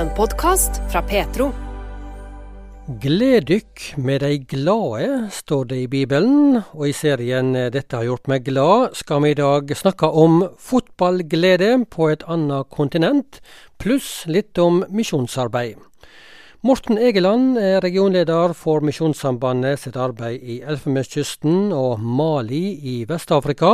En podkast fra Petro. Gled dykk med de glade, står det i Bibelen, og i serien Dette har gjort meg glad skal vi i dag snakke om fotballglede på et annet kontinent, pluss litt om misjonsarbeid. Morten Egeland er regionleder for Misjonssambandet sitt arbeid i Elfenbenskysten og Mali i Vest-Afrika.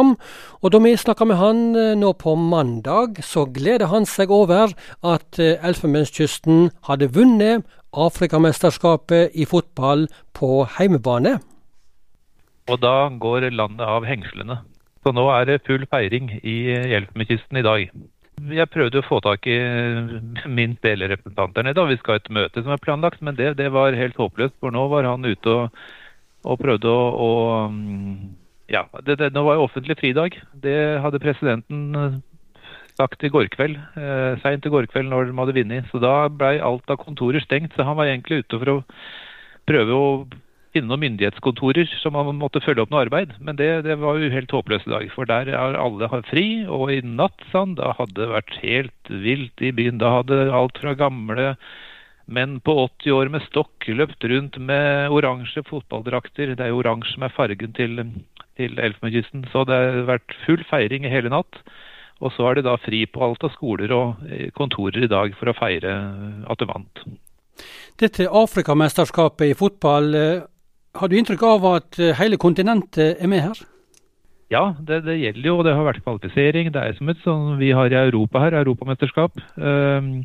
Og da vi snakka med han eh, nå på mandag, så gleder han seg over at eh, Elfenbenskysten hadde vunnet Afrikamesterskapet i fotball på heimebane. Og da går landet av hengslene. Så nå er det full feiring i Elfenbenskysten i dag. Jeg prøvde å få tak i min delerepresentant der nede. Vi skal ha et møte som er planlagt, men det, det, var helt håpløst. For nå var han ute og, og prøvde å, å Ja, det, det, nå var jo offentlig fridag. Det hadde presidenten sagt i går kveld, eh, seint i går kveld når de hadde vunnet. Så da ble alt av kontorer stengt. Så han var egentlig ute for å prøve å noen myndighetskontorer som man måtte følge opp noe arbeid. Men det, det var jo helt håpløst i dag. For der er alle fri. Og i natt, sånn, da hadde det vært helt vilt i byen. Da hadde alt fra gamle menn på 80 år med stokk løpt rundt med oransje fotballdrakter. Det er jo oransje som er fargen til, til Elfenbenskysten. Så det har vært full feiring i hele natt. Og så er det da fri på alt av skoler og eh, kontorer i dag for å feire at det vant. Dette Afrikamesterskapet i fotball eh, har du inntrykk av at eh, hele kontinentet er med her? Ja, det, det gjelder jo. Det har vært kvalifisering. Det er som et sånn vi har i Europa her, europamesterskap. Um,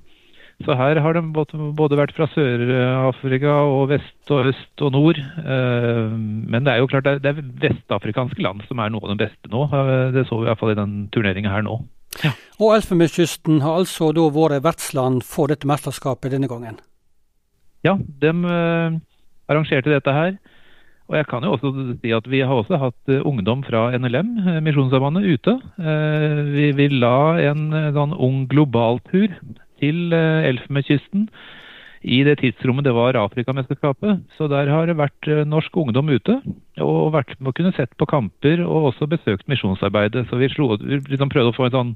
så her har de både vært fra Sør-Afrika og vest og øst og nord. Um, men det er jo klart det er vestafrikanske land som er noe av de beste nå. Det så vi i hvert fall i den turneringa her nå. Ja. Og Elfenbenskysten har altså da vært vertsland for dette mesterskapet denne gangen? Ja, de uh, arrangerte dette her. Og jeg kan jo også si at Vi har også hatt eh, ungdom fra NLM, eh, Misjonssambandet, ute. Eh, vi, vi la en sånn ung globaltur til Elfenbenskysten i det tidsrommet det var Afrikamesterskapet. Så der har det vært norsk ungdom ute. Og vært, kunne sett på kamper og også besøkt misjonsarbeidet. Så vi, slo, liksom prøvde å få en sånn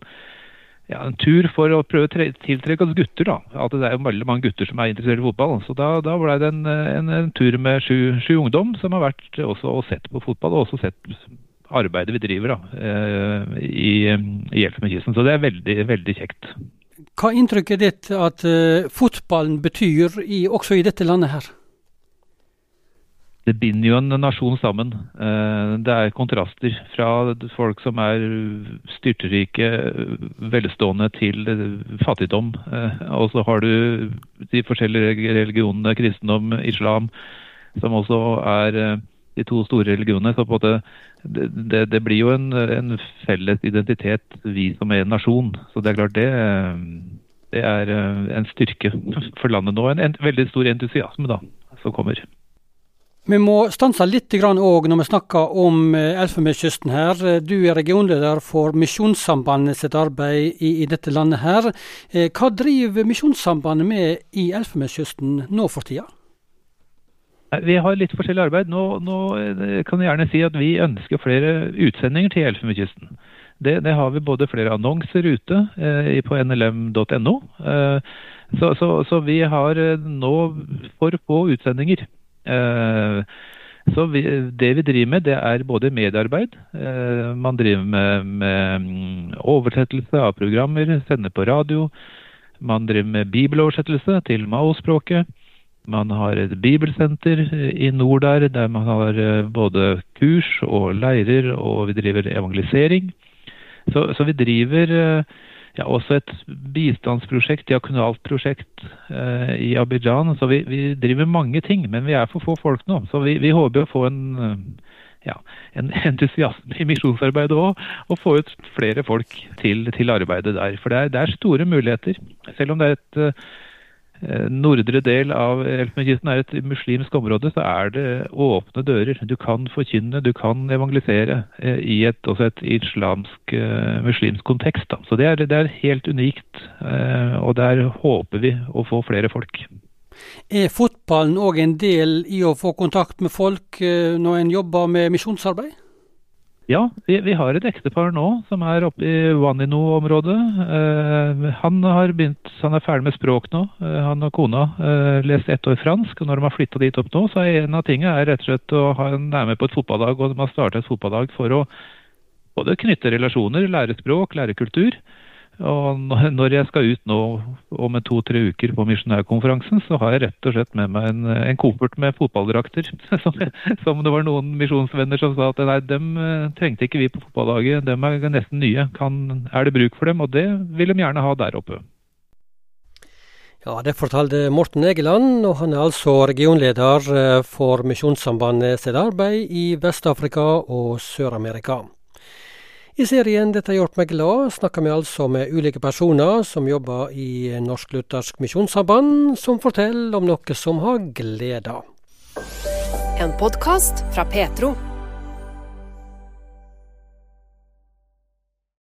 ja, en tur for å prøve å tiltrekke oss gutter. da. At Det er jo veldig mange gutter som er interessert i fotball. Så da, da ble det en, en, en tur med sju, sju, ungdom som har vært også og sett på fotball, og også sett arbeidet vi driver da, eh, i, i Hjelp med kisten. Så det er veldig, veldig kjekt. Hva er inntrykket ditt at uh, fotballen betyr i, også i dette landet her? Det binder jo en nasjon sammen. Eh, det er kontraster fra folk som er styrterike, velstående, til fattigdom. Eh, og så har du de forskjellige religionene, kristendom, islam, som også er eh, de to store religionene. Så på det, det, det blir jo en, en, felles identitet, vi som er en nasjon. Så det er klart det, det er en styrke for landet nå. En, en veldig stor entusiasme da, som kommer. Vi må stanse litt òg når vi snakker om eh, Elfenbenskysten her. Du er regionleder for Misjonssambandet sitt arbeid i, i, dette landet her. Eh, hva driver Misjonssambandet med i Elfenbenskysten nå for tida? Vi har litt forskjellig arbeid. Nå, nå, eh, kan jeg gjerne si at vi ønsker flere utsendinger til Elfenbenskysten. Det, det, har vi både flere annonser ute eh, på nlm.no. Eh, så, så, så, vi har nå for få utsendinger. Eh, så vi, det vi driver med, det er både mediearbeid. Eh, man driver med, med mm, oversettelse av programmer, sender på radio. Man driver med bibeloversettelse til Mao-språket. Man har et bibelsenter i nord der, der man har eh, både kurs og leirer, og vi driver evangelisering. Så, så vi driver ja, også et bistandsprosjekt, diakonalt prosjekt eh, i Abidjan. Så vi, vi, driver mange ting, men vi er for få folk nå. Så vi, vi håper å få en, eh, ja, en entusiasme i misjonsarbeidet òg, og få ut flere folk til, til arbeidet der. For det er, det er, store muligheter. Selv om det er et eh, nordre del av Elfenbenskysten er et muslimsk område, så er det åpne dører. Du kan forkynne, du kan evangelisere eh, i et, også et islamsk, eh, muslimsk kontekst. Da. Så det er, det er, helt unikt, og der håper vi å få flere folk. Er fotballen òg en del i å få kontakt med folk når en jobber med misjonsarbeid? Ja, vi, vi, har et ektepar nå som er oppe i Vanino-området. Eh, han, han er ferdig med språk nå. Eh, han og kona eh, leste ett år fransk. og Når de har flytta dit opp nå, så er en av tingene er rett og slett å ha en nærme på et fotballag. og De har starta et fotballag for å både knytte relasjoner, lære språk, lære kultur. Og når jeg skal ut nå om to-tre uker på misjonærkonferansen, så har jeg rett og slett med meg en, en koffert med fotballdrakter. Som, som, det var noen misjonsvenner som sa at nei, dem eh, trengte ikke vi på fotballaget, dem er nesten nye. Kan, er det bruk for dem? Og det vil de gjerne ha der oppe. Ja, Det fortalte Morten Egeland, og han er altså regionleder eh, for Misjonssambandet sitt arbeid i Vest-Afrika og Sør-Amerika. I serien 'Dette har gjort meg glad' snakker vi altså med ulike personer som jobber i Norsk Luthersk Misjonssamband, som forteller om noe som har gleda. En podkast fra Petro.